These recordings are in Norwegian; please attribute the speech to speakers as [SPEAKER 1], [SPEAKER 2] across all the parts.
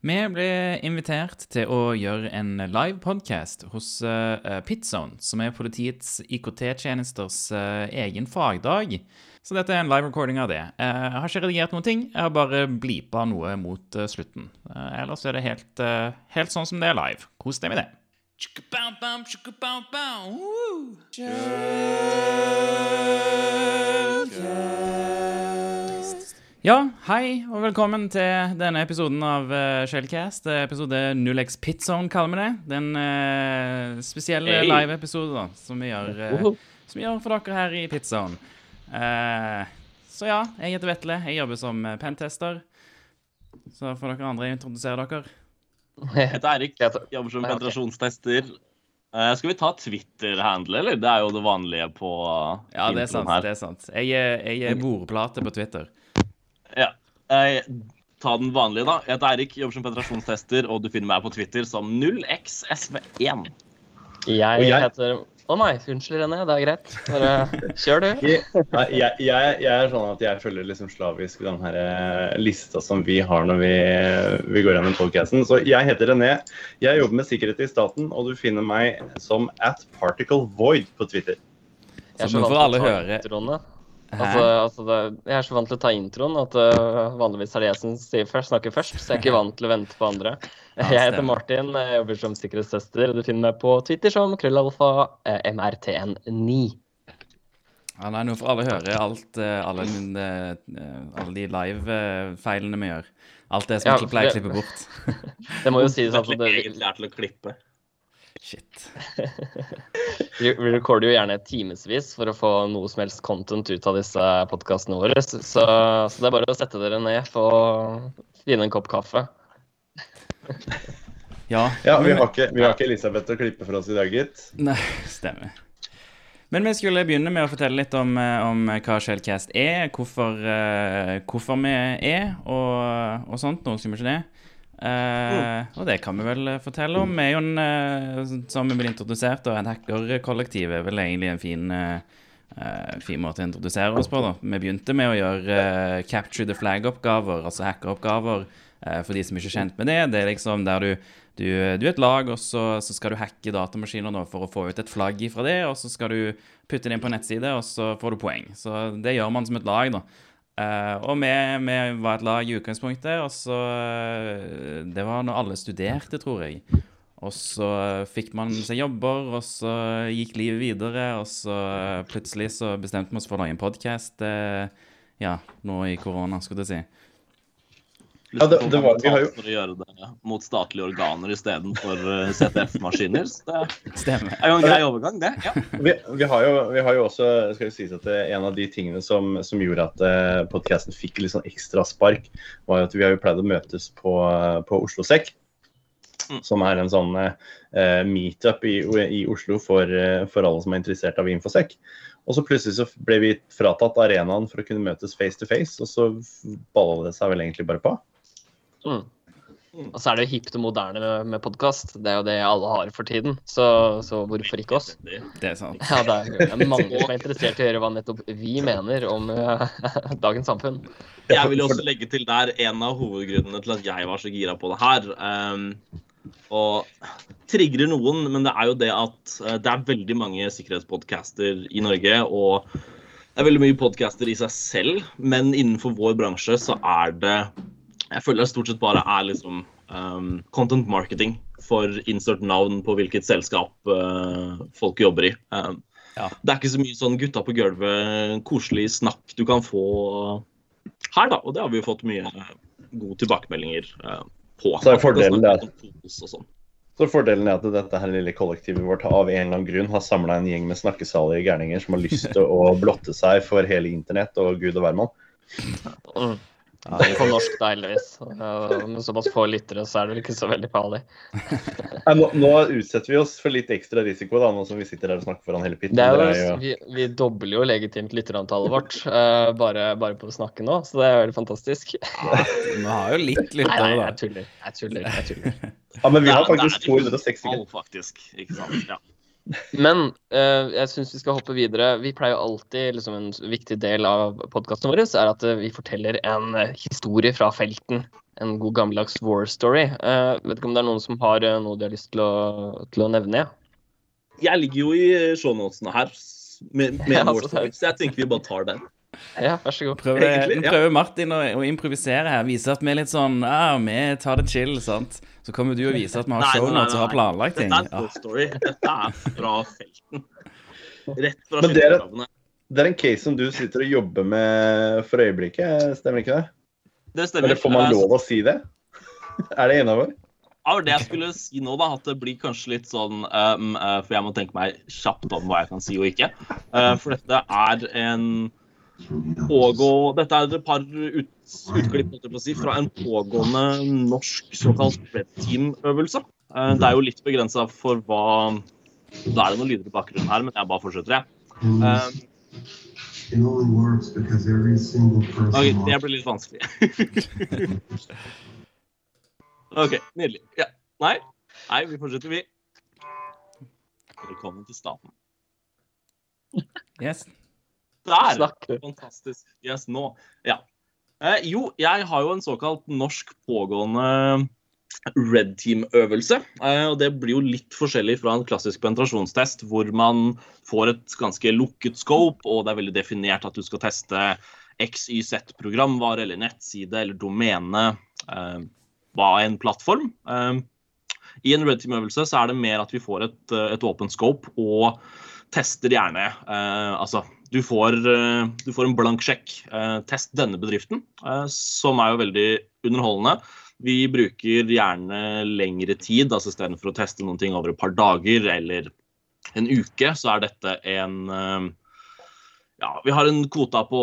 [SPEAKER 1] Vi ble invitert til å gjøre en live podcast hos uh, Pitzone, som er politiets IKT-tjenesters uh, egen fagdag. Så dette er en live recording av det. Uh, jeg har ikke redigert noen ting, jeg har bare blipa noe mot uh, slutten. ellers er det helt, helt sånn som det er live. Kos deg med det. Ja, hei og velkommen til denne episoden av uh, Shellcast. Episode 0x Pitzone, kaller vi det. Det er en uh, spesiell hey. live-episode da, som vi, gjør, uh, som vi gjør for dere her i Pitzone. Uh, så ja, jeg heter Vetle. Jeg jobber som pentester. Så får dere andre introdusere dere.
[SPEAKER 2] Jeg heter Eirik. Jeg jobber som penetrasjonstester. skal vi ta Twitter-handle, eller? Det er jo det vanlige på
[SPEAKER 1] Ja, det er sant. Her. det er sant. Jeg, jeg er bordplate på Twitter.
[SPEAKER 2] Jeg, ta den vanlige, da. Jeg heter Eirik, jobber som penetrasjonstester, og du finner meg på Twitter som 0xsv1.
[SPEAKER 3] Jeg, jeg heter Å nei, unnskyld, René. Det er greit. Bare kjør, du.
[SPEAKER 4] jeg, jeg, jeg, er sånn at jeg følger liksom slavisk den her eh, lista som vi har når vi, vi går gjennom podcasten. Så jeg heter René. Jeg jobber med sikkerhet i staten, og du finner meg som at Particle Void på Twitter.
[SPEAKER 1] Så nå får alle høre.
[SPEAKER 3] Altså, altså det, jeg er så vant til å ta introen at uh, vanligvis er det jeg som sier først, snakker først. Så jeg er ikke vant til å vente på andre. Ja, jeg heter Martin, jeg jobber som sikkerhetstester. og Du finner meg på Twitter som krøllalfa uh, mrtn9.
[SPEAKER 1] Ja, nei, Nå får alle høre alt, uh, alle, alle, de live-feilene vi gjør. Alt det som ja, pleier å klippe bort.
[SPEAKER 3] det må jo sies at
[SPEAKER 2] det egentlig er til å klippe.
[SPEAKER 1] Shit.
[SPEAKER 3] vi recorder jo gjerne timevis for å få noe som helst content ut av disse podkastene våre. Så, så, det er bare å sette dere ned og finne en kopp kaffe.
[SPEAKER 1] ja,
[SPEAKER 4] ja vi, har ikke, vi har ikke Elisabeth å klippe for oss i dag, gitt.
[SPEAKER 1] Nei, stemmer. Men vi skulle begynne med å fortelle litt om, eh, om hva Shellcast er, hvorfor, uh, hvorfor vi er, og, og sånt noe, skal vi ikke det? Uh, og det kan vi vel fortelle om. En, uh, som vi ble introdusert, og en hackerkollektiv er vel egentlig en fin, uh, fin måte å introdusere oss på. da. Vi begynte med å gjøre capture the flag-oppgaver, altså hackeroppgaver, for de som ikke er kjent med det. Det er liksom der du, du, du er et lag, og så, så, skal du hacke datamaskiner nå for å få ut et flagg fra det, og så skal du putte det inn på nettside, og så får du poeng. Så det gjør man som et lag, da. Uh, og vi, vi, var et lag i utgangspunktet, og så uh, Det var når alle studerte, tror jeg. Og så fikk man seg jobber, og så gikk livet videre, og så plutselig så bestemte vi oss for å lage en podkast uh, ja, nå i korona, skulle jeg si.
[SPEAKER 2] Ja, det, det var, vi har jo... For å gjøre det mot statlige organer istedenfor eh, CTF-maskiner. Det Stemmer. er jo en grei overgang, det. Ja.
[SPEAKER 4] Vi, vi, har jo, vi, har jo, også skal vi si at En av de tingene som, som gjorde at uh, podkasten fikk litt sånn ekstra spark, var at vi har jo pleid å møtes på, på Oslo Sekk. Mm. Som er en sånn uh, meetup i, i Oslo for, uh, for, alle som er interessert av Infosec. Og så plutselig så ble vi fratatt arenaen for å kunne møtes face to face, og så balla det seg vel egentlig bare på.
[SPEAKER 3] Mm. Og så er det jo hipt og moderne med, med podkast. Det er jo det alle har for tiden. Så, så hvorfor ikke oss?
[SPEAKER 1] Det er sant.
[SPEAKER 3] Ja, det er mange som er interessert i å høre hva nettopp vi mener om uh, dagens samfunn.
[SPEAKER 2] Jeg vil også legge til der en av hovedgrunnene til at jeg var så gira på det her. Um, og trigger noen, men det er jo det at uh, det er veldig mange sikkerhetspodcaster i Norge. og det er veldig mye podcaster i seg selv, men innenfor vår bransje så er det jeg føler det stort sett bare er liksom um, content marketing for insert navn på hvilket selskap uh, folk jobber i. Um, ja. Det er ikke så mye sånn gutta på gulvet, koselig snakk du kan få her, da. Og det har vi jo fått mye gode tilbakemeldinger uh, på.
[SPEAKER 4] Så er fordelen det sånn. så fordelen er at dette her lille kollektivet vårt av en eller annen grunn har samla en gjeng med snakkesalige gærninger som har lyst til å blotte seg for hele internett og gud og hvermann.
[SPEAKER 3] Ja, på norsk, da, heldigvis. Med såpass få lyttere, så er det vel ikke så veldig farlig.
[SPEAKER 4] nå, nå, utsetter vi oss for litt ekstra risiko, da, nå som vi sitter her og snakker foran hele pitten.
[SPEAKER 3] Jo, vi, vi, dobler jo legitimt lytterantallet vårt uh, bare, bare, på å snakke nå, så det er veldig fantastisk.
[SPEAKER 1] Ja, vi har jo litt lyttere,
[SPEAKER 3] da. Nei, nei, jeg tuller. Jeg tuller. Jeg tuller.
[SPEAKER 4] Ja, men vi har faktisk 260.
[SPEAKER 2] Faktisk, ikke sant? Ja.
[SPEAKER 3] Men uh, jeg syns vi skal hoppe videre. Vi pleier alltid, liksom En viktig del av podkasten vår er at uh, vi forteller en uh, historie fra felten. en god gammeldags war story. Uh, vet ikke om det er noen som har uh, noe de har lyst til å, til å nevne? Ja.
[SPEAKER 2] Jeg ligger jo i shownotene her med, med en war story, så jeg tenker vi bare tar den.
[SPEAKER 3] Ja, vær så god.
[SPEAKER 1] Prøver, Egentlig, ja. prøver Martin å, å, improvisere her. Vise at vi er litt sånn ah, Vi tar det chill, sant. Så kommer du og viser at vi har shownotes og har planlagt ting.
[SPEAKER 2] Dette er en story. Dette er fra felten. Rett fra
[SPEAKER 4] Men det er, det er en case som du sitter og jobber med for øyeblikket, stemmer ikke det?
[SPEAKER 2] Det stemmer.
[SPEAKER 4] Eller får man lov å si det? er det innafor?
[SPEAKER 2] Ja, det jeg skulle si nå, da, at det blir kanskje litt sånn um, uh, For jeg må tenke meg kjapt om hva jeg kan si og ikke. Uh, for dette er en pågå Dette er et par ut, utklipp si, fra en pågående norsk såkalt red team-øvelse. Uh, det er jo litt begrensa for hva Da er det noen lyder i bakgrunnen her, men jeg bare fortsetter, jeg. Okay, OK, det blir litt vanskelig. OK, nydelig. Ja. Nei? Nei, vi fortsetter, vi. Velkommen til staten.
[SPEAKER 1] Yes.
[SPEAKER 2] Der! Fantastisk. Yes, nå. Ja. Eh, jo, jeg har jo en såkalt norsk pågående red team-øvelse. Eh, og Det blir jo litt forskjellig fra en klassisk penetrasjonstest, hvor man får et ganske lukket scope, og det er veldig definert at du skal teste XYZ-programvare eller nettside eller domene. Eh, hva en plattform. Eh, I en red team-øvelse så er det mer at vi får et, et åpent scope og tester gjerne Altså, du får, du får en blank sjekk. test denne bedriften, som er jo veldig underholdende. Vi bruker gjerne lengre tid, altså istedenfor å teste noen ting over et par dager eller en uke, så er dette en eh, ja, Vi har en kvota på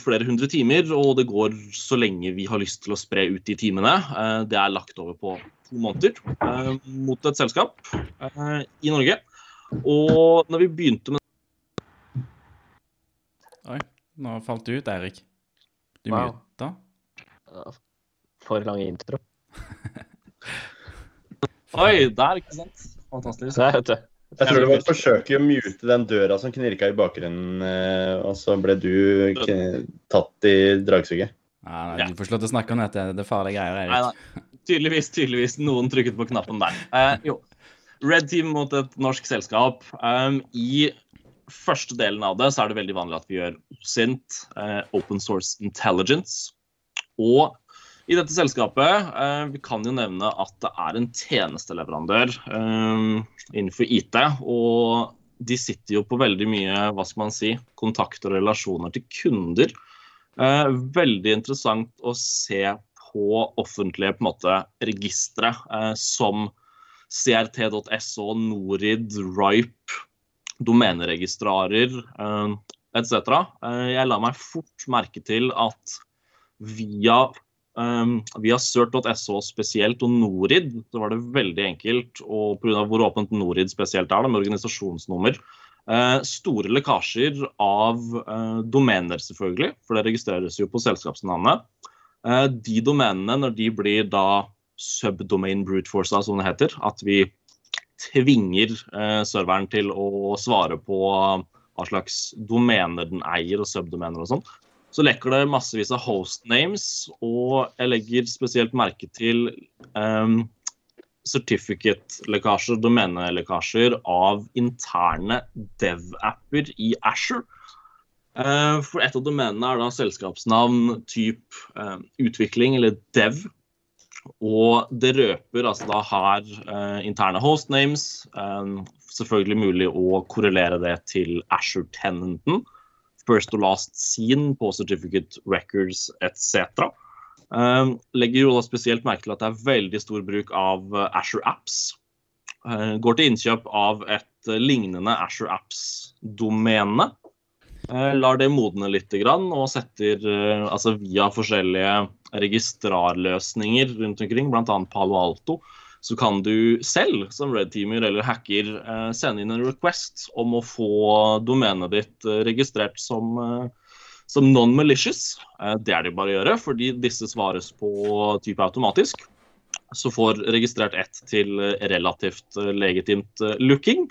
[SPEAKER 2] flere hundre timer, og det går så lenge vi har lyst til å spre ut de timene. Eh, det er lagt over på to måneder eh, mot et selskap i Norge. Og når vi begynte med
[SPEAKER 1] Oi, nå falt du ut, Eirik. Du
[SPEAKER 3] wow. muta? for lang intro.
[SPEAKER 2] Oi, der, ikke sant? Fantastisk.
[SPEAKER 3] Nei, vet du.
[SPEAKER 4] Jeg tror det var et forsøk å mute den døra som knirka i bakgrunnen, eh, og så ble du tatt i dragsuget.
[SPEAKER 1] Nei, nei, Du får slå til å snakke om dette. Det er farlige greier. Erik. Nei, nei.
[SPEAKER 2] Tydeligvis, tydeligvis. Noen trykket på knappen der. Eh, jo. Red Team mot et norsk selskap. Um, I første delen av det så er det veldig vanlig at vi gjør OSINT, eh, Open Source Intelligence. Og i dette selskapet eh, vi kan jo nevne at det er en tjenesteleverandør eh, innenfor IT. Og de sitter jo på veldig mye hva skal man si, kontakt og relasjoner til kunder. Eh, veldig interessant å se på offentlige på en måte, registre eh, som crt.so, Norid, Ripe, domeneregistrarer eh, etc. Eh, jeg la meg fort merke til at via Um, via cert.so spesielt og Norid så var det veldig enkelt, og pga. hvor åpent Norid spesielt er, med organisasjonsnummer. Store lekkasjer av domener, selvfølgelig, for det registreres jo på selskapsnavnet. De domenene, når de blir da subdomain brute force, som det heter, at vi tvinger uh, serveren til å svare på hva slags domener den eier, og subdomener og sånn, så lekker det massevis av host names, og jeg legger spesielt merke til um, certificate-lekkasjer, domenelekkasjer av interne dev-apper i Asher. Uh, for et av domenene er da selskapsnavn, type uh, utvikling eller dev. Og det røper altså da her eh, interne hostnames. Eh, selvfølgelig mulig å korrelere det til Asher-tenenten first and last seen på certificate records etc. Eh, legger jo da spesielt merke til at det er veldig stor bruk av uh, Asher Apps. Uh, går til innkjøp av et uh, lignende Asher Apps-domene. Uh, lar det modne litt og setter uh, altså via forskjellige registrarløsninger rundt omkring, bl.a. Palo Alto, så kan du selv som red teamer eller hacker eh, sende inn en request om å få domenet ditt eh, registrert som, eh, som non-malicious. Det er det bare å gjøre, fordi disse svares på type automatisk. Så får registrert ett til relativt legitimt looking.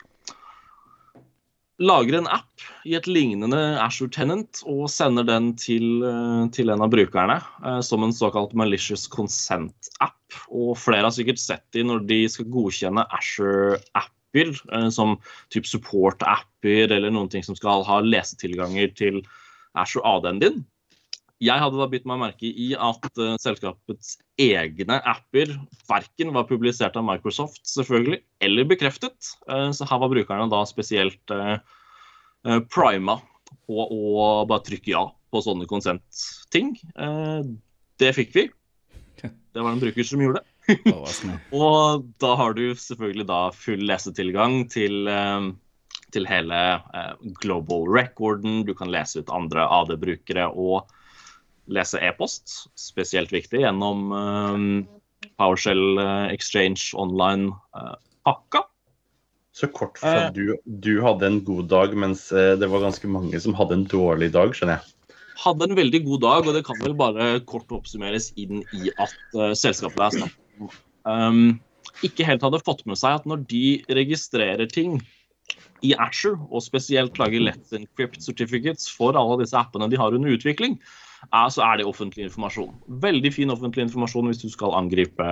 [SPEAKER 2] Lager en app i et lignende Ashore Tenant og sender den til, eh, til en av brukerne eh, som en såkalt malicious consent-app. Og flere har sikkert sett de når de skal godkjenne Ashore-apper, eh, som type support-apper eller noen ting som skal ha lesetilganger til Ashore AD-en din. Jeg hadde da bitt meg merke i at uh, selskapets egne apper verken var publisert av Microsoft, selvfølgelig, eller bekreftet. Uh, så her var brukerne da spesielt uh, prima på å bare trykke ja på sånne konsentting. det fikk vi. Det var en bruker som gjorde det. og da har du selvfølgelig da full lesetilgang til, til hele global recorden. Du kan lese ut andre AD-brukere og lese e-post, spesielt viktig, gjennom uh, PowerShell uh, Exchange Online-pakka. Uh,
[SPEAKER 4] så kort for at du, du, hadde en god dag, mens det var ganske mange som hadde en dårlig dag, skjønner jeg.
[SPEAKER 2] Hadde en veldig god dag, og det kan vel bare kort oppsummeres inn i at selskapet er snakk um, ikke helt hadde fått med seg at når de registrerer ting i Asher, og spesielt lager Let's Encrypt Certificates for alle disse appene de har under utvikling, så er det offentlig informasjon. Veldig fin offentlig informasjon hvis du skal angripe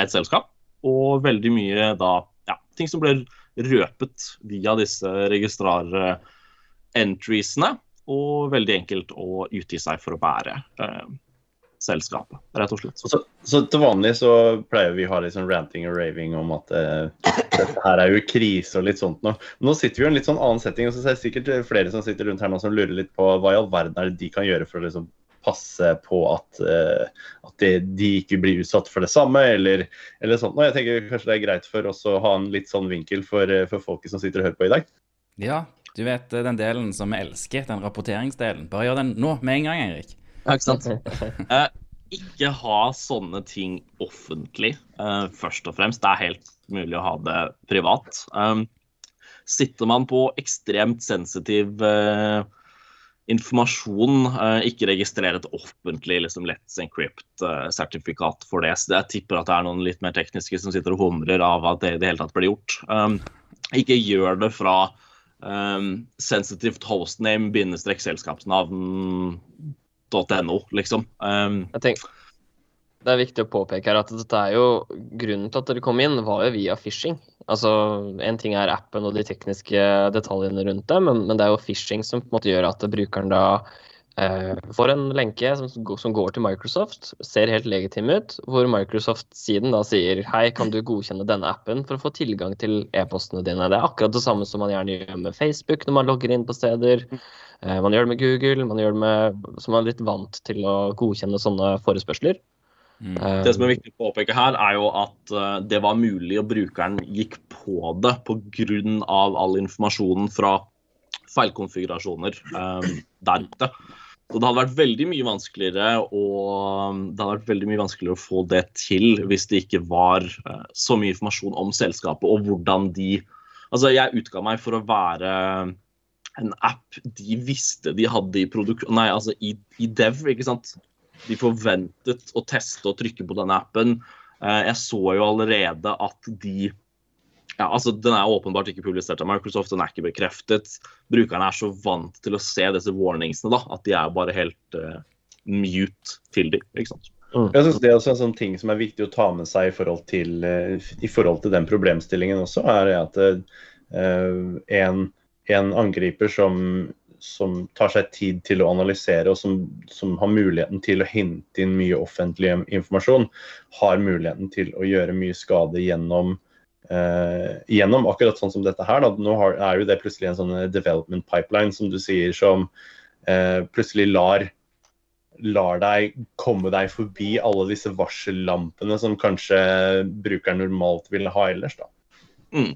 [SPEAKER 2] et selskap. Og veldig mye da ja, ting som blir røpet via disse registrar-entriesene. Og veldig enkelt å utgi seg for å bære eh, selskapet, rett og slett.
[SPEAKER 4] Så, så, til vanlig så pleier vi å ha litt sånn ranting og raving om at eh, dette her er jo krise og litt sånt noe. Nå sitter vi jo i en litt sånn annen setting, og så er det sikkert flere som sitter rundt her nå som lurer litt på hva i all verden er det de kan gjøre for å liksom passe på at, eh, at de, de, ikke blir utsatt for det samme, eller, eller sånt. noe. jeg tenker kanskje det er greit for oss å ha en litt sånn vinkel for, eh, for folket som sitter og hører på i dag.
[SPEAKER 1] Ja, du vet eh, den delen som vi elsker, den rapporteringsdelen. Bare gjør den nå, med en gang, Erik.
[SPEAKER 2] Ja, ikke sant? uh, ikke ha sånne ting offentlig, uh, først og fremst. Det er helt mulig å ha det privat. Um, sitter man på ekstremt sensitiv uh, informasjon, ikke registrer et offentlig liksom, Let's Encrypt-sertifikat for det. Så jeg tipper at det er noen litt mer tekniske som sitter og humrer av at det i det hele tatt blir gjort. Um, ikke gjør det fra um, sensitivt hostname bindestrek selskapsnavn .no, liksom. Um,
[SPEAKER 3] jeg tenker, det er viktig å påpeke her at dette er jo grunnen til at dere kom inn, var jo via phishing. Altså, En ting er appen og de tekniske detaljene rundt det, men, men det er jo phishing som på en måte gjør at brukeren da får en lenke som, som, går til Microsoft, ser helt legitim ut, hvor Microsoft-siden da sier hei, kan du godkjenne denne appen for å få tilgang til e-postene dine. Det er akkurat det samme som man gjerne gjør med Facebook når man logger inn på steder. Eh, man gjør det med Google, man gjør det med, som er litt vant til å godkjenne sånne forespørsler.
[SPEAKER 2] Mm. Eh, det som er viktig å påpeke her, er jo at eh, det var mulig, og brukeren gikk på det pga. all informasjonen fra feilkonfigurasjoner um, der ute. Så det hadde vært veldig mye vanskeligere å, det hadde vært veldig mye vanskeligere å få det til hvis det ikke var uh, så mye informasjon om selskapet og hvordan de Altså, jeg utga meg for å være en app de visste de hadde i produk... Nei, altså i, i dev, ikke sant de forventet å teste og trykke på denne appen. Eh, jeg så jo allerede at de ja, altså Den er åpenbart ikke publisert av Microsoft, den er ikke bekreftet. Brukerne er så vant til å se disse warningsene da, at de er bare helt uh, mute til dem. ikke sant?
[SPEAKER 4] Mm. Jeg synes Det er også en sånn ting som er viktig å ta med seg i forhold til, uh, i forhold til den problemstillingen også, er at uh, en, en angriper som som tar seg tid til å analysere, og som, som, har muligheten til å hente inn mye offentlig informasjon, har muligheten til å gjøre mye skade gjennom, eh, gjennom akkurat sånn som dette her. Da. Nå har, er jo det plutselig en sånn development pipeline, som du sier, som eh, plutselig lar lar deg komme deg forbi alle disse varsellampene som kanskje brukeren normalt ville ha ellers. da. Mm.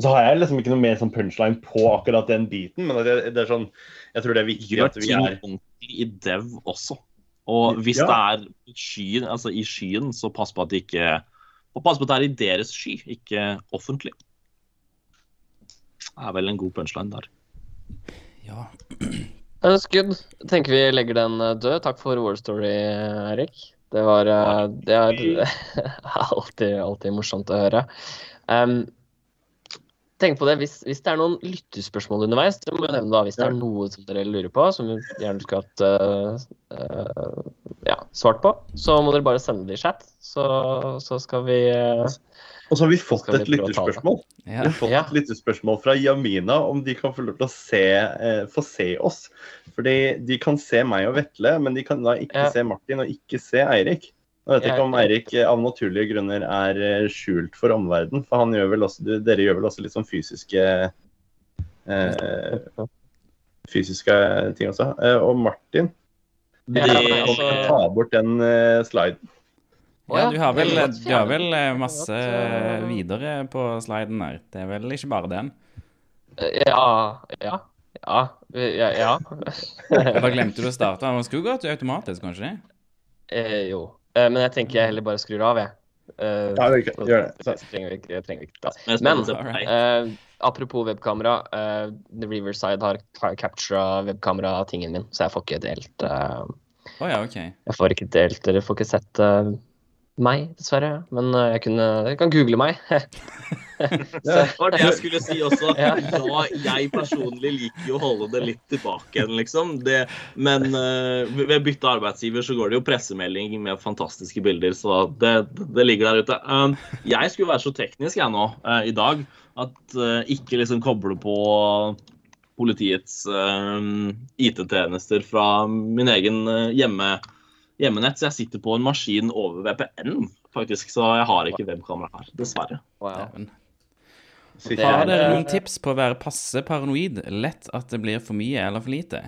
[SPEAKER 4] Så har jeg liksom ikke noe mer sånn punchline på akkurat den biten, men det, det er sånn Jeg tror det er viktig
[SPEAKER 2] at vi er ordentlig i dev også. Og hvis ja. det er i skyen, altså i skyen, så pass på at det ikke Pass på at det er i deres sky, ikke offentlig. Det er vel en god punchline der.
[SPEAKER 1] Ja.
[SPEAKER 3] Skudd. tenker vi legger den eh, død. Takk for War Story, Erik. Det var eh, Det er alltid, alltid morsomt å høre. Um, tenk på det, hvis, hvis, det er noen lyttespørsmål underveis, så må jeg nevne da, hvis det er noe som dere lurer på, som vi gjerne skulle hatt uh, uh, ja, svart på, så må dere bare sende det i chat, så, så skal vi uh,
[SPEAKER 4] Og så har vi fått et lytterspørsmål. Ja. Vi har fått et lytterspørsmål fra Jamina om de kan få lov til å se, få se oss. Fordi de kan se meg og Vetle, men de kan da ikke ja. se Martin og ikke se Eirik. Jeg vet ikke om Eirik eh, av naturlige grunner er eh, skjult for omverdenen. For han gjør vel også, dere gjør vel også litt sånn fysiske eh, Fysiske ting også. Eh, og Martin de, altså, Ta bort den eh, sliden.
[SPEAKER 1] Ja, du har vel, du har vel masse videre på sliden her. Det er vel ikke bare den?
[SPEAKER 3] Ja. Ja. Ja. ja, ja.
[SPEAKER 1] da glemte du å starte. Man skulle gått automatisk, kanskje?
[SPEAKER 3] Eh, jo. Uh, men jeg tenker jeg heller bare skrur av, jeg.
[SPEAKER 4] Uh, ja, det gjør det.
[SPEAKER 3] Så. Trenger vi, jeg trenger ikke det. Men uh, apropos webkamera. The Riverside har captura webkameratingen min, så jeg får ikke delt
[SPEAKER 1] oh, ja, okay.
[SPEAKER 3] Jeg får ikke delt Dere får ikke sett meg, dessverre. Men jeg, kunne, jeg kan google meg.
[SPEAKER 2] det var det jeg skulle si også. Ja, jeg personlig liker jo å holde det litt tilbake igjen, liksom. Det, men uh, ved bytte arbeidsgiver så går det jo pressemelding med fantastiske bilder, så det, det ligger der ute. Um, jeg skulle være så teknisk jeg nå uh, i dag at uh, ikke liksom koble på politiets IT-tjenester fra min egen hjemme hjemmenett, så jeg sitter på en maskin over VPN, faktisk. Så jeg har ikke webkamera her, dessverre.
[SPEAKER 1] Wow. Har dere noen tips på å være passe paranoid? Lett at det blir for mye eller for lite?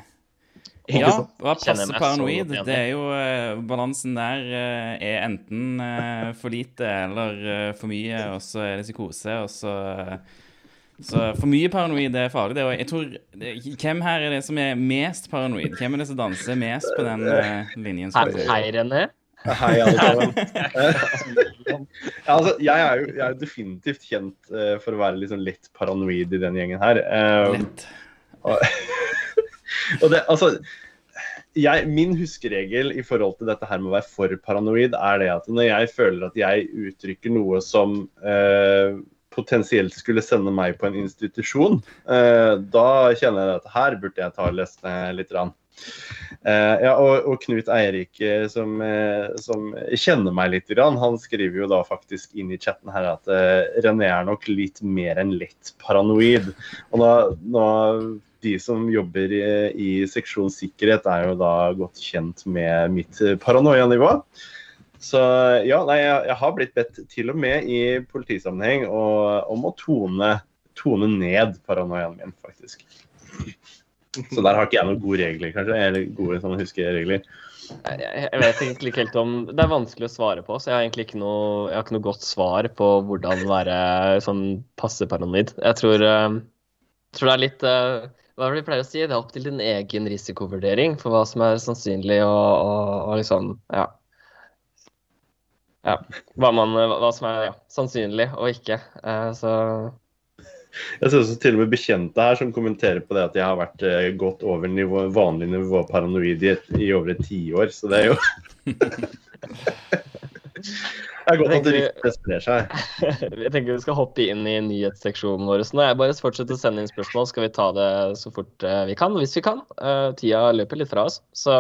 [SPEAKER 1] Ja, passe paranoid, det er jo uh, Balansen der uh, er enten uh, for lite eller for mye, og så er det psykose, og så Så for mye paranoid er farlig. Det, og jeg tror Hvem her er det som er mest paranoid? Hvem er det som danser mest på den linjen?
[SPEAKER 3] Hei, René.
[SPEAKER 4] Hei, alle sammen. altså, jeg, er jo, jeg er definitivt kjent uh, for å være litt sånn paranoid i den gjengen her. Um, lett. Og, og, det, altså jeg, Min huskeregel i forhold til dette her med å være for paranoid, er det at når jeg føler at jeg uttrykker noe som uh, potensielt skulle sende meg på en institusjon, uh, da kjenner jeg at her burde jeg ta og lese litt. Rann. Uh, ja, og, og, Knut Eirik, eh, som, som, kjenner meg litt, han skriver jo da faktisk inn i chatten her at René er nok litt mer enn lett paranoid. Og da, da de som jobber i, i, seksjon sikkerhet, er jo da godt kjent med mitt paranoianivå. Så ja, nei, jeg, jeg, har blitt bedt til og med i politisammenheng og, om å tone, tone ned paranoiaen min, faktisk. Så der har ikke jeg noen gode regler, kanskje. Eller gode sånn huskeregler.
[SPEAKER 3] Jeg vet egentlig ikke helt om Det er vanskelig å svare på, så jeg har egentlig ikke noe, jeg har ikke noe godt svar på hvordan være sånn passe paranoid. Jeg tror, jeg tror det er litt uh, Hva er det vi pleier å si? Det er opp til din egen risikovurdering for hva som er sannsynlig og, og, og liksom Ja. Ja hva, man, hva, som er ja, sannsynlig og ikke. Uh, så
[SPEAKER 4] jeg ser også til og med bekjente her som kommenterer på det at jeg har vært eh, godt over nivå, vanlig nivå paranoid i, i over et tiår, så det er jo Det er godt at riktig sprer seg.
[SPEAKER 3] Jeg tenker vi skal hoppe inn i nyhetsseksjonen vår. Så nå jeg bare fortsetter å sende inn spørsmål, skal vi ta det så fort eh, vi kan. Hvis vi kan. Tida løper litt fra oss, så,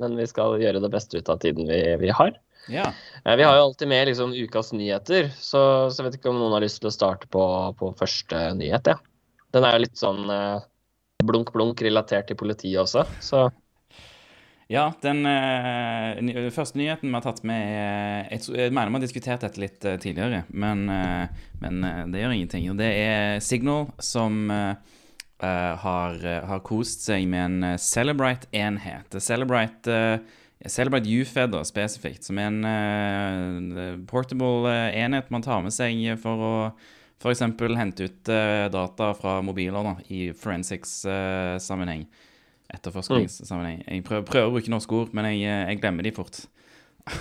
[SPEAKER 3] men vi skal gjøre det beste ut av tiden vi, vi har.
[SPEAKER 1] Ja.
[SPEAKER 3] Eh, vi har jo alltid med liksom, ukas nyheter, så, så, jeg vet ikke om noen har lyst til å starte på, på første nyhet. Ja. Den er jo litt sånn eh, blunk-blunk relatert til politiet også, så
[SPEAKER 1] ja, den eh, første nyheten vi har tatt med jeg, jeg, mener vi har diskutert dette litt uh, tidligere, men, uh, men det gjør ingenting. Og det er Signal som har, har, kost seg med en Celebrite-enhet. Celebrite Celebrate UFED da, spesifikt, som er en uh, portable uh, enhet man tar med seg for å f.eks. hente ut uh, data fra mobiler da, i forensics-sammenheng. Etterforskningssammenheng. Jeg prøver, prøver, å bruke norske ord, men jeg, jeg glemmer de fort.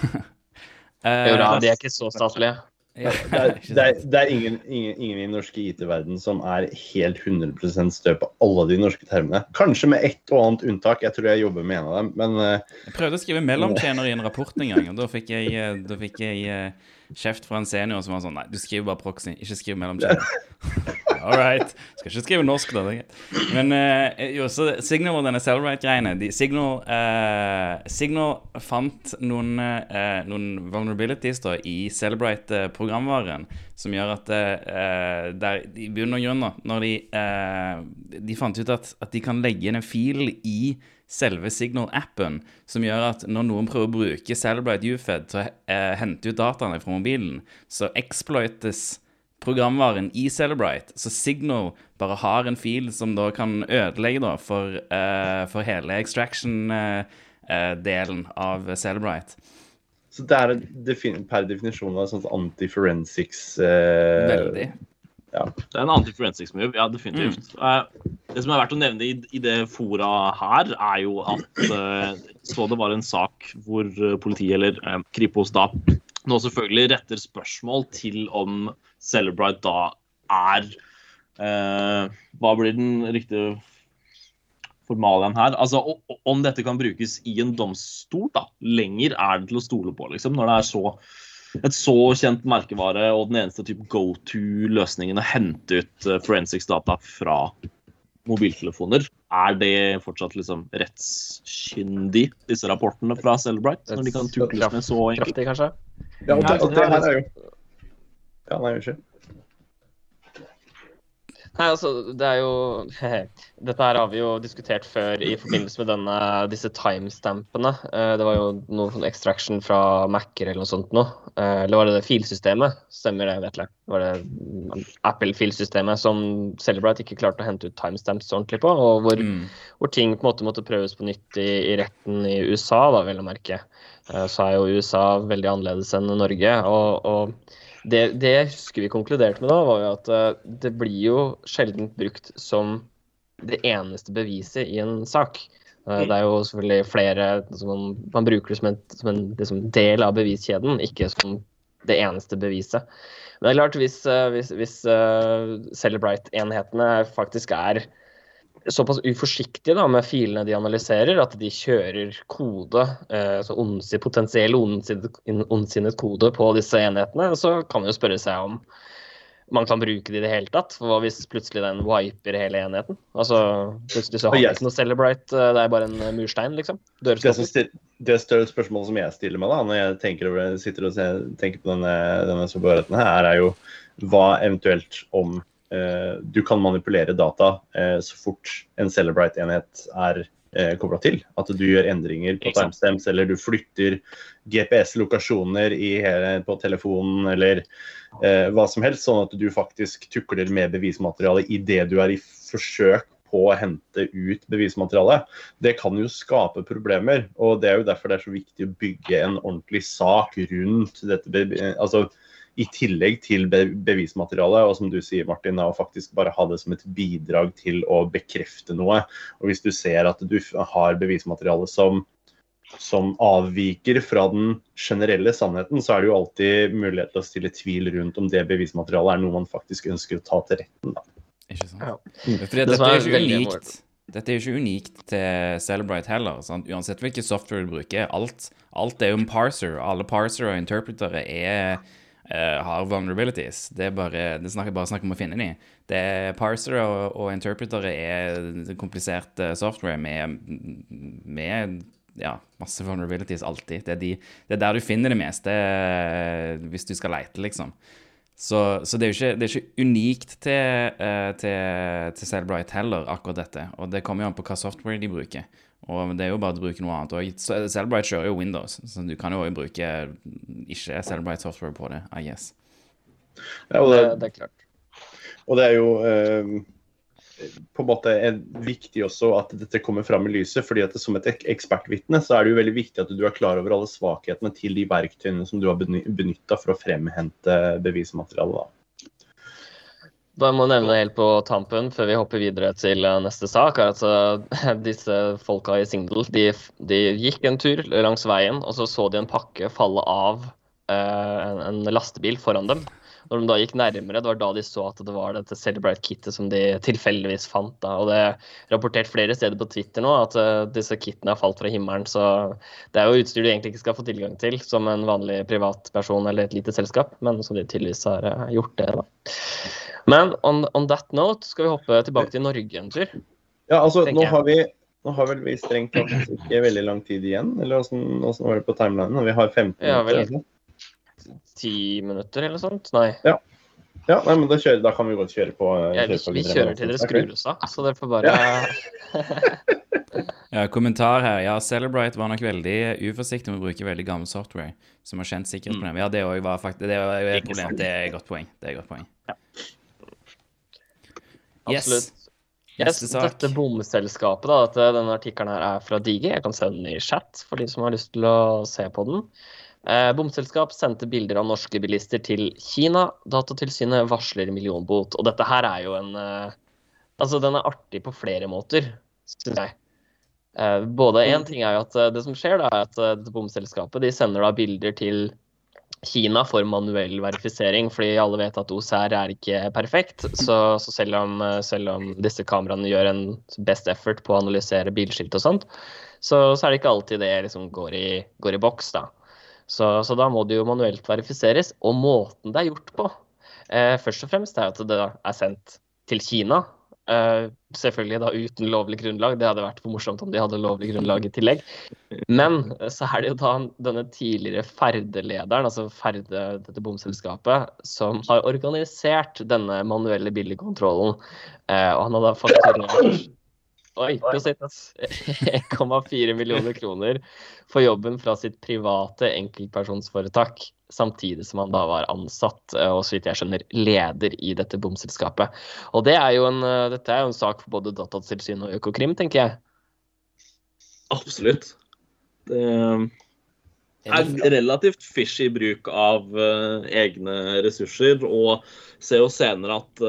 [SPEAKER 3] jo da, de er ikke så staselige.
[SPEAKER 4] Ja, det, er, det, er, det er, ingen, ingen, ingen i den norske IT-verden som er helt 100% stø på alle de norske termene. Kanskje med ett og annet unntak. Jeg tror jeg jobber med en av dem, men uh,
[SPEAKER 1] Jeg prøvde å skrive mellomtjener i en rapport en gang, og da fikk jeg, eh, da fikk jeg uh, kjeft fra en senior som var sånn Nei, du skriver bare proxy, ikke skriv mellomkjede. All right. Skal ikke skrive norsk, da. det. Men uh, jo, så Signal og denne Cellrite-greiene de, Signal, uh, Signal fant noen, uh, noen vulnerabilities da, i Celebrite-programvaren som gjør at der, i bunn og grunn, når de, de fant ut at, at de kan legge inn en fil i selve Signal-appen, som gjør at når noen prøver å bruke Celebrite UFED til å hente ut dataene fra mobilen, så exploites programvaren i Celebrite. Så Signal bare har en fil som da kan ødelegge da for, uh, for hele extraction-delen uh, av Celebrite.
[SPEAKER 4] Så det er defin per definisjon av sånn anti-forensics uh,
[SPEAKER 1] Veldig.
[SPEAKER 2] Ja. Det er en anti-forensics move, ja, definitivt. Mm. det som er verdt å nevne i, i, det fora her, er jo at så det var en sak hvor politiet, eller Kripos, da nå selvfølgelig retter spørsmål til om Celebrite da er eh, Hva blir den riktige formalien her? Altså om dette kan brukes i en domstol, da. Lenger er det til å stole på, liksom. Når det er så et så kjent merkevare og den eneste type go to-løsningen å hente ut uh, forensics data fra mobiltelefoner. Er det fortsatt liksom rettskyndig, disse rapportene fra Celebrite? Når de kan tukles med så
[SPEAKER 3] enkelt? Kraftig, kanskje?
[SPEAKER 4] Ja, og det, og det her er jo Ja, nei, unnskyld.
[SPEAKER 3] Nei, altså, det er jo Dette her har vi jo diskutert før i forbindelse med denne, disse timestampene. Eh, det var jo noe sånn extraction fra Mac-er eller noe sånt noe. Eh, eller var det det filsystemet? Stemmer det, Vetle? Var det Apple-filsystemet som Celebrite ikke klarte å hente ut timestamps ordentlig på? Og hvor, mm. hvor, ting på en måte måtte prøves på nytt i, i retten i USA, da, vel å merke. Eh, så er jo USA veldig annerledes enn Norge. og, og det, det, jeg husker vi konkluderte med da, var jo at uh, det blir jo sjelden brukt som det eneste beviset i en sak. Uh, det er jo selvfølgelig flere man, man, bruker det som en, som en liksom del av beviskjeden, ikke som det eneste beviset. Men det er klart, hvis, uh, hvis, hvis Celebrite-enhetene faktisk er såpass uforsiktige da, med filene de analyserer, at de kjører kode, eh, altså ondsi, potensiell ondsinnet kode på disse enhetene, så kan man jo spørre seg om man kan bruke det i det hele tatt. For hva hvis plutselig den wiper hele enheten? Altså, Plutselig så har vi ikke noe Celebrite, eh, det er bare en murstein, liksom.
[SPEAKER 4] Det, stil, det større spørsmålet som jeg stiller meg da, når jeg tenker, over, sitter og tenker på denne, denne her, er jo hva eventuelt om Eh, du kan manipulere data eh, så fort en Celebrite-enhet er eh, kobla til. At du gjør endringer på timestamps, eller du flytter GPS-lokasjoner på telefonen, eller eh, hva som helst, sånn at du faktisk tukler med bevismateriale idet du er i forsøk på å hente ut bevismateriale. Det kan jo skape problemer. og Det er jo derfor det er så viktig å bygge en ordentlig sak rundt dette. altså i tillegg til bevismaterialet. Og som du sier, Martin, å faktisk bare ha det som et bidrag til å bekrefte noe. Og hvis du ser at du har bevismateriale som, som avviker fra den generelle sannheten, så er det jo alltid mulighet til å stille tvil rundt om det bevismaterialet er noe man faktisk ønsker å ta til retten. Da.
[SPEAKER 1] Ikke sant. Ja. Fordi dette er jo ikke unikt. Dette er jo ikke unikt til Celebrite heller. Sant? Uansett hvilken software du bruker. Alt, alt er jo en parser. Alle parser og interpretere er uh, har vulnerabilities. Det er bare, det snakker, bare snakk om å finne dem. Det er Parser og, og interpretere er komplisert uh, software med, med ja, masse vulnerabilities alltid. Det er, de, det er, der du finner det meste hvis du skal leite, liksom. Så, så det, er ikke, det, er ikke, unikt til, til, til Cellbrite heller, akkurat dette. Og det kommer jo an på hva software de bruker. Og det er jo bare å bruke noe annet. òg. Celebrite kjører jo Windows, så du kan jo også bruke ikke Celebrite software på det, I guess.
[SPEAKER 4] Ja, og det, det, er klart. Og det er jo eh, på en måte er viktig også at dette kommer fram i lyset. fordi at Som et ekspertvitne så er det jo veldig viktig at du er klar over alle svakhetene til de verktøyene som du har benytta for å fremhente bevismateriale. da.
[SPEAKER 3] Bare må nevne helt på tampen, før vi hopper videre til eh, neste sak, er at disse folka i Singdal de, de, gikk en tur langs veien, og så så de en pakke falle av eh, en, en, lastebil foran dem. Når de da gikk nærmere, det var da de så at det var dette Celebrite-kittet som de tilfeldigvis fant. da, Og det er rapportert flere steder på Twitter nå at uh, disse kittene har falt fra himmelen. Så det er jo utstyr du egentlig ikke skal få tilgang til som en vanlig privatperson eller et lite selskap, men som de tydeligvis har uh, gjort det. da. Men on, on, that note skal vi hoppe tilbake til Norge en tur.
[SPEAKER 4] Ja, altså nå har vi nå har vel vi strengt tatt ikke veldig lang tid igjen, eller åssen var det på timelinen? Vi har 15 minutter?
[SPEAKER 3] Vel, 10 minutter eller sånt? Nei.
[SPEAKER 4] Ja. ja nei, men da, kjører, da, kan vi godt kjøre på.
[SPEAKER 3] Ja, vi, vi kjører til dere skrur oss av, så dere får bare
[SPEAKER 1] ja, kommentar her. Ja, Celebrite var nok veldig uforsiktig med å bruke veldig gammel software som har kjent sikkerhetsproblemer. Ja, det var faktisk det er et problem. Det er et godt poeng. Det er et godt poeng. Ja.
[SPEAKER 3] Yes. Absolutt. Yes, dette bomselskapet, da, at denne artikkelen her er fra Digi. Jeg kan sende den i chat for de som har lyst til å se på den. Eh, bomselskap sendte bilder av norske bilister til Kina. Datatilsynet varsler millionbot. Og dette her er jo en eh, Altså, den er artig på flere måter, syns jeg. Eh, både én ting er jo at det som skjer, da, er at dette bomselskapet de sender da bilder til Kina for manuell verifisering, fordi alle vet at OCR er ikke perfekt. Så, så selv, om, selv, om, disse kameraene gjør en best effort på å analysere bilskilt og sånt, så, så er det ikke alltid det liksom går, i, går i boks. da. Så, så, da må det jo manuelt verifiseres. Og måten det er gjort på, eh, først og fremst er at det er sendt til Kina, Uh, selvfølgelig da uten lovlig grunnlag. Det hadde vært for morsomt om de hadde lovlig grunnlag i tillegg. Men uh, så er det jo da denne tidligere Ferde-lederen, altså Ferde, dette bomselskapet, som har organisert denne manuelle billigkontrollen. Uh, og han hadde fakturert Oi, prosit. 1,4 millioner kroner for jobben fra sitt private enkeltpersonsforetak samtidig som han da var ansatt eh, og så vidt jeg skjønner leder i dette bomselskapet. Og det er jo en, eh, dette er jo en sak for både Datatilsynet og Økokrim, tenker jeg.
[SPEAKER 2] Absolutt. Det er relativt fishy bruk av uh, egne ressurser, og ser jo senere at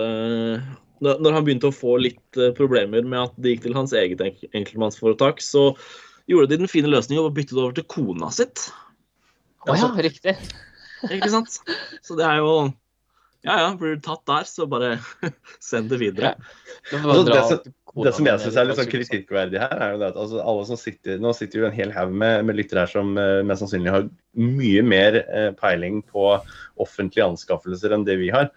[SPEAKER 2] når han begynte å få litt uh, problemer med at det gikk til hans eget enkeltmannsforetak, så gjorde de den fine løsningen og byttet over til kona sitt.
[SPEAKER 3] Å ja, riktig.
[SPEAKER 2] Ikke sant? Så det er jo Ja ja, blir du tatt der, så bare send det videre.
[SPEAKER 4] Ja. Altså, det, som, det, som, jeg syns er litt sånn kritikkverdig her, er jo det at altså, alle som sitter Nå sitter jo en hel haug med, med lyttere her som uh, mest sannsynlig har mye mer uh, peiling på offentlige anskaffelser enn det vi har.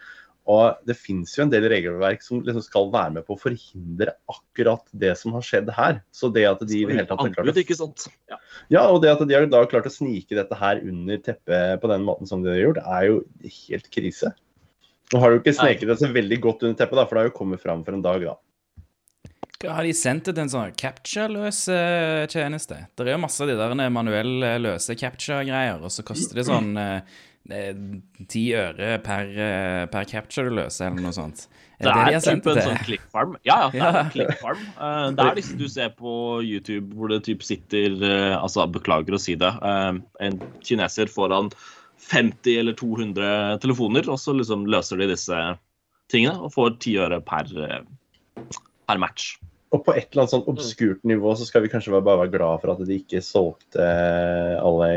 [SPEAKER 4] Og det finnes jo en del regelverk som liksom skal være med på å forhindre akkurat det som har skjedd her. Så det at de i det hele tatt har klart
[SPEAKER 2] å... ikke sant? Ja.
[SPEAKER 4] ja, og det at de har da klart å snike dette her under teppet på den måten som de har gjort, er jo helt krise. Nå har du ikke sneket det så veldig godt under teppet, da, for det har jo kommet fram for en dag, da.
[SPEAKER 1] Har de sendt det til en sånn capture-løs eh, tjeneste? Det er jo masse av de der manuelle løse capture-greier, og så koster det sånn eh, ti øre per, eh, per, capture du løser, eller noe sånt.
[SPEAKER 2] Er det, det er typ en sånn clickfarm. Ja, ja. Det er en clickfarm. Uh, det er disse du ser på YouTube hvor det typ sitter uh, Altså, beklager å si det. En kineser foran 50 eller 200 telefoner, og så liksom løser de disse tingene og får ti øre per, per match.
[SPEAKER 4] Og på et eller annet sånn obskurt nivå så skal vi kanskje bare være glad for at de ikke solgte alle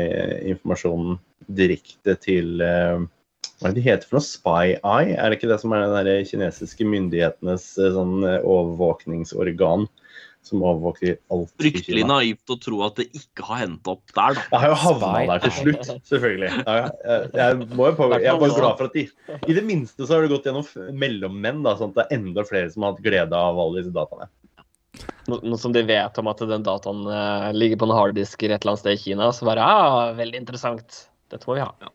[SPEAKER 4] informasjonen direkte til eh, Hva er det de heter for noe? Spy Eye? Er det ikke det som er den kinesiske myndighetenes eh, sånn eh, overvåkningsorgan? Som overvåker alt
[SPEAKER 2] Fryktelig naivt å tro at det ikke har hendt opp der, da.
[SPEAKER 4] Jeg har jo havna der til slutt, selvfølgelig. Jeg, jeg, jeg, må jo på, jeg er bare glad for at de I det minste så har det gått gjennom mellommenn, da, sånn at det er enda flere som har hatt glede av alle disse dataene.
[SPEAKER 3] Nå som de vet om at den dataen uh, ligger på en harddisk et eller annet sted i Kina, så bare ja, ah, veldig interessant. Dette må vi ha. Ja.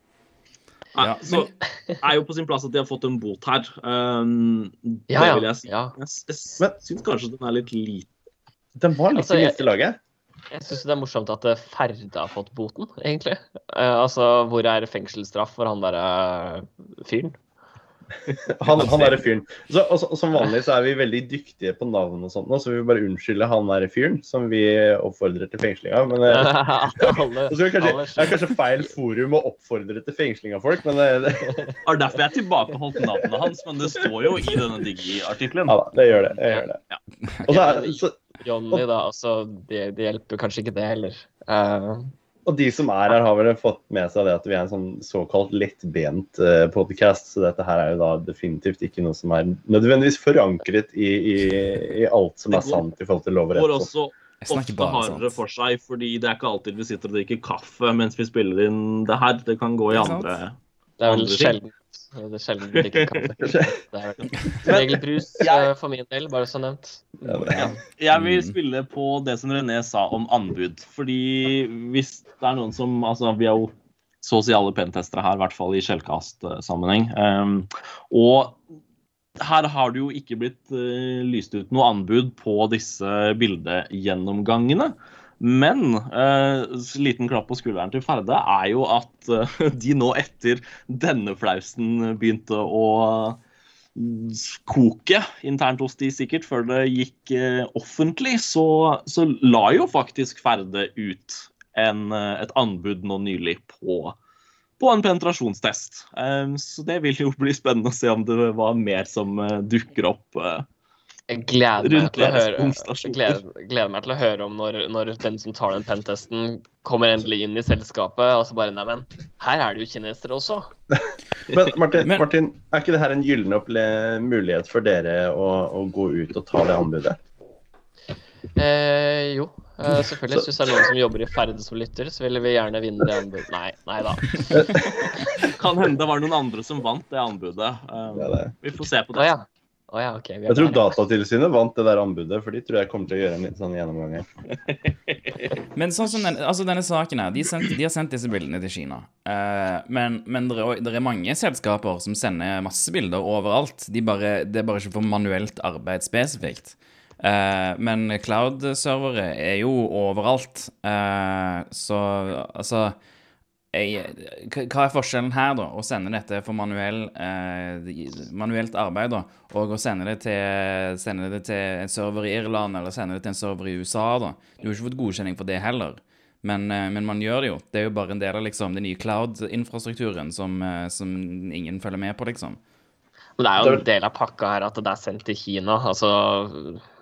[SPEAKER 2] Ja, så det er jo på sin plass at de har fått en bot her. Um,
[SPEAKER 3] ja, det vil jeg si. Ja.
[SPEAKER 2] Jeg, syns kanskje den er litt liten.
[SPEAKER 4] Den var litt altså, i minste laget.
[SPEAKER 3] Jeg syns det er morsomt at eh, Ferde har fått boten, egentlig. Uh, altså, hvor er fengselsstraff for han derre uh, fyren?
[SPEAKER 4] han, han derre fyren. Så, og, og, som vanlig så er vi veldig dyktige på navn og sånt nå, så vi vil bare unnskylde han derre fyren som vi oppfordrer til fengsling av. Men eh, det er kanskje feil forum å oppfordre til fengsling av folk, men eh, det,
[SPEAKER 2] det er derfor jeg tilbakeholdt navnet hans, men det står jo i denne Digi-artikkelen.
[SPEAKER 4] Ja da, det gjør det. Jeg gjør det. Ja.
[SPEAKER 3] Og så er, så, Johnny, da, altså, det, det, hjelper kanskje ikke det heller. Uh,
[SPEAKER 4] Og de som er her, har vel fått med seg det at vi er en sånn såkalt lettbent podkast. podcast. Så dette her er jo da definitivt ikke noe som er nødvendigvis forankret i, i, i alt som er sant i forhold til lov og rett.
[SPEAKER 2] også ofte hardere for seg, fordi det er ikke alltid vi sitter og drikker kaffe mens vi spiller inn det her. Det kan gå i andre
[SPEAKER 3] Det er vel sjelden det er sjelden du drikker kaffe. Det er som regel brus eh, for min del, bare så nevnt.
[SPEAKER 2] Jeg vil spille på det som René sa om anbud. Fordi hvis det er noen som Altså, vi er jo sosiale pentestere her, i hvert fall i Shellcast-sammenheng. Um, og her har det jo ikke blitt uh, lyst ut noe anbud på disse bildegjennomgangene. Men eh, liten klapp på skulderen til Ferde er jo at eh, de nå etter denne flausen begynte å koke internt hos de sikkert før det gikk eh, offentlig, så, så la jo faktisk Ferde ut en, eh, et anbud nå nylig på, på en penetrasjonstest. Eh, så det vil jo bli spennende å se om det var mer som eh, dukker opp.
[SPEAKER 3] Jeg gleder meg, til å høre, gleder, gleder meg til å høre om når, når den som tar den pentesten, kommer endelig inn i selskapet, og så bare Neimen, her er det jo kinesere også.
[SPEAKER 4] Men Martin,
[SPEAKER 1] Men-
[SPEAKER 4] Martin, er ikke det her en gyllen mulighet for dere å, å gå ut og ta det anbudet?
[SPEAKER 3] Eh, jo, Uh, selvfølgelig. Hvis det er noen som jobber i Ferde som lytter, så ville vi gjerne vinne det anbudet. Nei, nei da.
[SPEAKER 2] Kan hende det var noen andre som vant det anbudet.
[SPEAKER 4] Ja, det.
[SPEAKER 2] vi får se på det.
[SPEAKER 3] Ah, ja. Å ja, okay,
[SPEAKER 4] Jeg tror. Datatilsynet vant det der anbudet, for de tror jeg kommer til å gjøre en litt sånn gjennomgang her.
[SPEAKER 1] Men sånn som den, altså denne saken her, de, sendt, de har sendt disse bildene til Kina. Uh, men men det er, det er mange selskaper som sender masse bilder overalt. De bare, det er bare ikke for manuelt arbeid spesifikt. Uh, men cloud-servere er jo overalt. Uh, så altså hva hva er forskjellen her, da? Å sende dette for manuell, eh, manuelt arbeid, da, og å sende det, til, sende det til en server i Irland eller sende det til en server i USA, da. Du har ikke fått godkjenning for det heller. Men, eh, men man gjør det jo. Det er jo bare en del av liksom, den nye cloud-infrastrukturen som, eh, som ingen følger med på, liksom.
[SPEAKER 3] Men det er jo en del av pakka her at det er sendt til Kina. Altså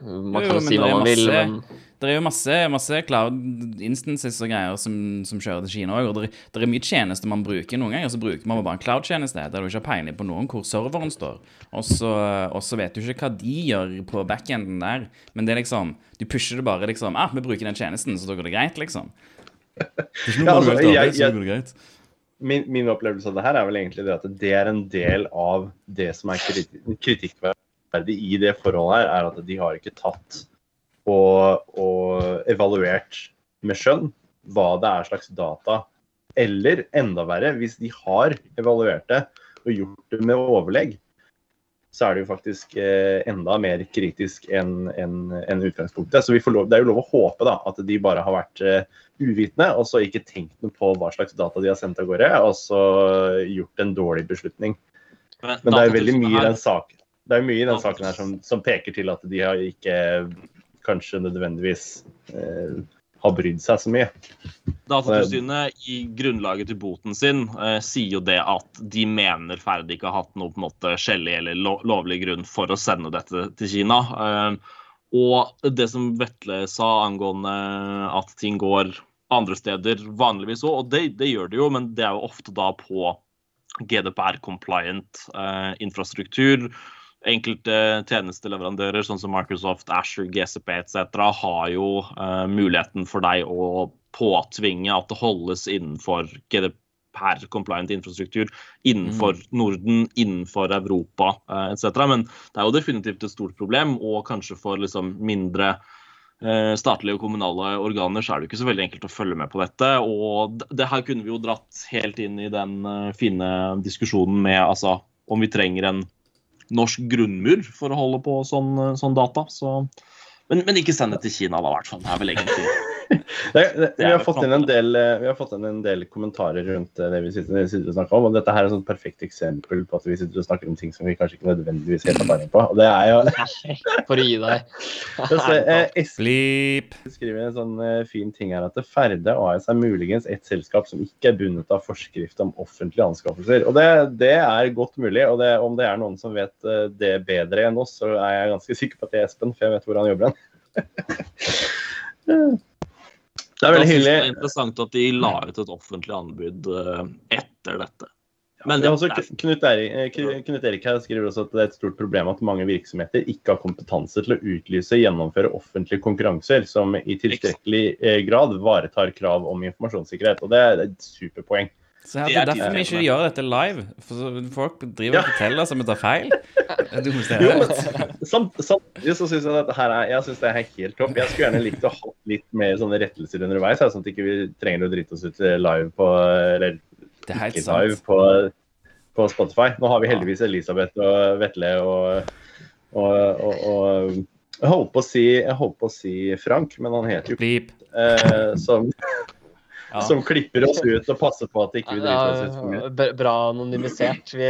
[SPEAKER 3] Man kan
[SPEAKER 1] jo,
[SPEAKER 3] si hva man vil, men
[SPEAKER 1] Det er jo masse, masse cloud instances og greier som, som kjører til Kina òg. Og det, er- er mye tjenester man bruker. Noen ganger så bruker man bare en cloud-tjeneste der du ikke har peiling på noen hvor serveren står. Og så, vet du ikke hva de gjør på backenden der. Men det er liksom Du pusher det bare liksom ah, vi bruker den tjenesten, så da går det greit, liksom. Det er ikke
[SPEAKER 4] Ja, altså,
[SPEAKER 1] manuelt
[SPEAKER 4] jeg-
[SPEAKER 1] arbeid, så
[SPEAKER 4] jeg-
[SPEAKER 1] går greit.
[SPEAKER 4] Min, min opplevelse av det her er vel egentlig det at det er en del av det som er kriti- kritikkverdig i det forholdet her, er at de har ikke tatt og, og evaluert med skjønn hva det er slags data. Eller enda verre, hvis de har evaluert det og gjort det med overlegg, så er det jo faktisk eh, enda mer kritisk enn en, en utgangspunktet. Så vi får lov, det er jo lov å håpe da, at de bare har vært eh, uvitende og så ikke tenkt noe på hva slags data de har sendt av gårde, og så gjort en dårlig beslutning. Men det er jo veldig mye i den saken, det mye i den saken her som, som peker til at de har ikke kanskje nødvendigvis eh, har brydd seg så mye.
[SPEAKER 2] Datatilsynet i grunnlaget til boten sin eh, sier jo det at de mener Ferd ikke har hatt noe på en måte skjellig eller lo lovlig grunn for å sende dette til Kina. Eh, og det som Vetle sa angående at ting går andre steder vanligvis òg, og det, det gjør det jo, men det er jo ofte da på GDPR-compliant eh, infrastruktur. Enkelte tjenesteleverandører, sånn som Microsoft, Asher, GCP etc., har jo uh, muligheten for deg å påtvinge at det holdes innenfor GDPR-compliant infrastruktur innenfor Norden, innenfor Europa uh, etc. Men det er jo definitivt et stort problem, og kanskje for liksom mindre eh, statlige og kommunale organer så er det ikke så veldig enkelt å følge med på dette. Og det, her kunne vi jo dratt helt inn i den eh, fine diskusjonen med altså, om vi trenger en norsk grunnmur for å holde på sånn, eh, sånn data. Så, men, men ikke send det til Kina, da, i hvert fall. Det er vel egentlig
[SPEAKER 4] Det, vi, har fått inn en del, eh, vi har fått inn en del kommentarer rundt eh, det vi sitter, vi sitter og snakker om. og Dette her er et perfekt eksempel på at vi sitter og snakker om ting som vi kanskje ikke nødvendigvis helt har peiling på. og det er jo
[SPEAKER 3] for å gi deg.
[SPEAKER 4] Sleep. eh, skriver en sånn fin ting her at det Ferde AS er muligens et selskap som ikke er bundet av forskrift om offentlige anskaffelser. Og det, det er godt mulig. og det, Om det er noen som vet det bedre enn oss, så er jeg ganske sikker på at det er Espen, for jeg vet hvor han jobber hen. Det er veldig hyggelig.
[SPEAKER 2] Det er interessant at de la ut et offentlig anbud eh, etter dette. Men
[SPEAKER 4] det også,
[SPEAKER 2] er-
[SPEAKER 4] Knut Erik, eh, Knut Erik her skriver også at det er et stort problem at mange virksomheter ikke har kompetanse til å utlyse og gjennomføre offentlige konkurranser som i tilstrekkelig eh, grad varetar krav om informasjonssikkerhet. Og det er et superpoeng.
[SPEAKER 1] Så her,
[SPEAKER 2] Det
[SPEAKER 1] er
[SPEAKER 2] er
[SPEAKER 1] derfor vi ikke gjør dette live. For folk driver
[SPEAKER 4] Ja.
[SPEAKER 1] og forteller som vi tar feil. Du
[SPEAKER 4] Jo, men samt, samtidig så syns jeg dette her er, jeg synes det er helt topp. Jeg skulle gjerne likt å ha litt mer sånne rettelser underveis, sånn at ikke vi trenger å drite oss ut eh, live på Eller
[SPEAKER 1] Det er helt
[SPEAKER 4] ikke
[SPEAKER 1] sant.
[SPEAKER 4] live på, på Spotify. Nå har vi heldigvis Elisabeth og Vetle og, og, og, og jeg holdt på å si, jeg holdt på å si Frank, men han heter jo
[SPEAKER 1] Bleep.
[SPEAKER 4] eh, som,
[SPEAKER 1] Ja.
[SPEAKER 4] som klipper oss ut og passer på at ikke vi driter oss ut for mye.
[SPEAKER 3] Bra- anonymisert. Vi,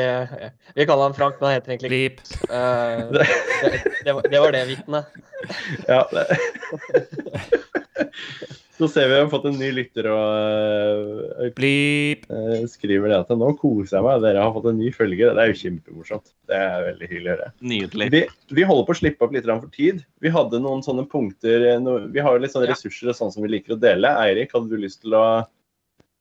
[SPEAKER 3] vi kaller han Frank, men han heter egentlig
[SPEAKER 1] Klipp.
[SPEAKER 3] Uh, det, det, var- det var det vitnet.
[SPEAKER 4] Ja, det. Så ser vi vi har fått en ny lytter og eh,
[SPEAKER 1] Blip.
[SPEAKER 4] eh, skriver det at nå koser jeg meg, dere har fått en ny følge. Det er jo kjempemorsomt. Det er veldig hyggelig å høre.
[SPEAKER 2] Nydelig.
[SPEAKER 4] Vi, vi holder på å slippe opp litt for tid. Vi hadde noen sånne punkter eh, no, Vi har jo litt sånne
[SPEAKER 2] Ja.
[SPEAKER 4] ressurser og sånn som vi liker å dele. Eirik, hadde du lyst til å,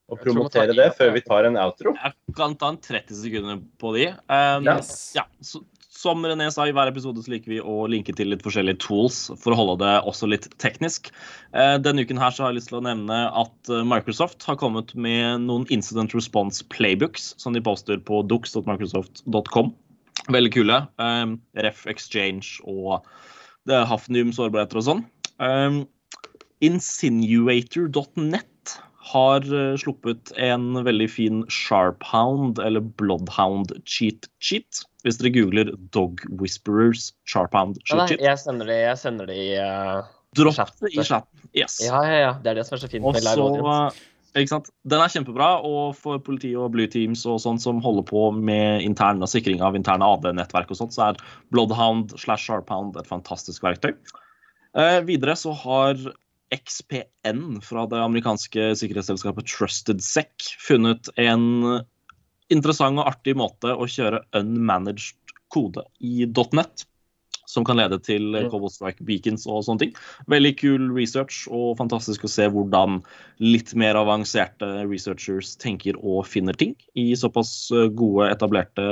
[SPEAKER 4] å promotere det før vi tar en outro?
[SPEAKER 2] Jeg kan ta en 30 sekunder på de. Um,
[SPEAKER 1] Yes.
[SPEAKER 2] Ja, så, som René sa, i hver episode så liker vi å linke til litt forskjellige tools for å holde det også litt teknisk. Eh, denne uken her så har jeg lyst til å nevne at eh, Microsoft har kommet med noen incident response playbooks som de poster på dux.microsoft.com. Veldig kule. Um, Ref Exchange og Hafnium sårbarheter og sånn. Insinuator.net har eh, sluppet en veldig fin Sharphound eller Bloodhound cheat sheet. Hvis dere googler Dog Whisperers
[SPEAKER 3] Ja, nei,
[SPEAKER 2] cheat
[SPEAKER 3] jeg sender det, jeg sender det i uh,
[SPEAKER 2] Dropp
[SPEAKER 3] chat.
[SPEAKER 2] det i chatten. Yes.
[SPEAKER 3] Ja, ja, ja. Det er det som er så fint
[SPEAKER 2] Og så ikke sant? Den er kjempebra, og for politiet og Blue Teams og sånn som holder på med intern og sikring av interne AD-nettverk og sånt, så er Bloodhound slash Sharphound et fantastisk verktøy. Eh, videre så har XPN fra det amerikanske sikkerhetsselskapet Trusted Sec funnet en interessant og artig måte å kjøre unmanaged kode i .net. Som kan lede til. Cobalt Strike beacons og sånne ting. Veldig kul research, og fantastisk å se hvordan litt mer avanserte researchers tenker og finner ting i såpass eh, gode, etablerte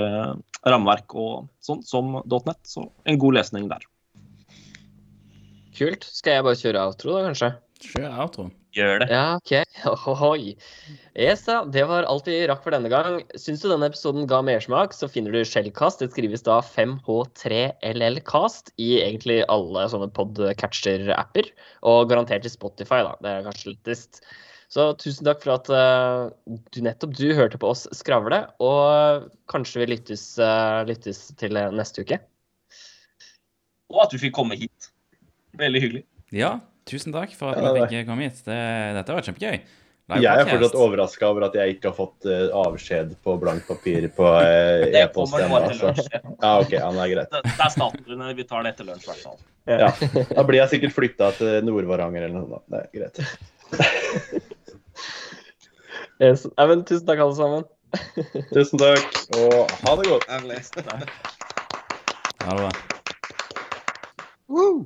[SPEAKER 2] rammeverk og sånn som .net. Så en god lesning der.
[SPEAKER 3] Kult. Skal jeg bare kjøre outro, da, kanskje?
[SPEAKER 1] Kjør outroen.
[SPEAKER 2] Gjør det.
[SPEAKER 3] Ja, OK. Ohoi. Yes, da. Det var alt vi rakk for denne gang. Syns du denne episoden ga mersmak, så finner du Shellcast. Det skrives da 5H3LLcast i egentlig alle sånne podcatcher-apper. Og garantert i Spotify, da. Det er kanskje lettest. Så tusen takk for at uh, du nettopp du hørte på oss skravle. Og kanskje vi lyttes, uh, lyttes til neste uke.
[SPEAKER 2] Og at du fikk komme hit. Veldig hyggelig.
[SPEAKER 1] Ja, tusen takk for at
[SPEAKER 4] Ja,
[SPEAKER 1] vi fikk komme hit. Det, dette var kjempegøy.
[SPEAKER 4] Jeg er fortsatt overraska over at jeg ikke har fått uh, avskjed på blankt papir på
[SPEAKER 2] uh,
[SPEAKER 4] e-post
[SPEAKER 2] kommer nå
[SPEAKER 4] altså.
[SPEAKER 2] lunsj.
[SPEAKER 4] Ja, OK, ja, det er greit.
[SPEAKER 2] Det det er staten. Vi tar det etter lunsj, i hvert fall.
[SPEAKER 4] Ja. Da blir jeg sikkert flytta til Nord-Varanger eller noe. Det er greit.
[SPEAKER 3] Yes. Nei, men tusen takk, alle sammen.
[SPEAKER 4] Tusen takk, og ha det godt.
[SPEAKER 1] Ha det bra.
[SPEAKER 2] Woo!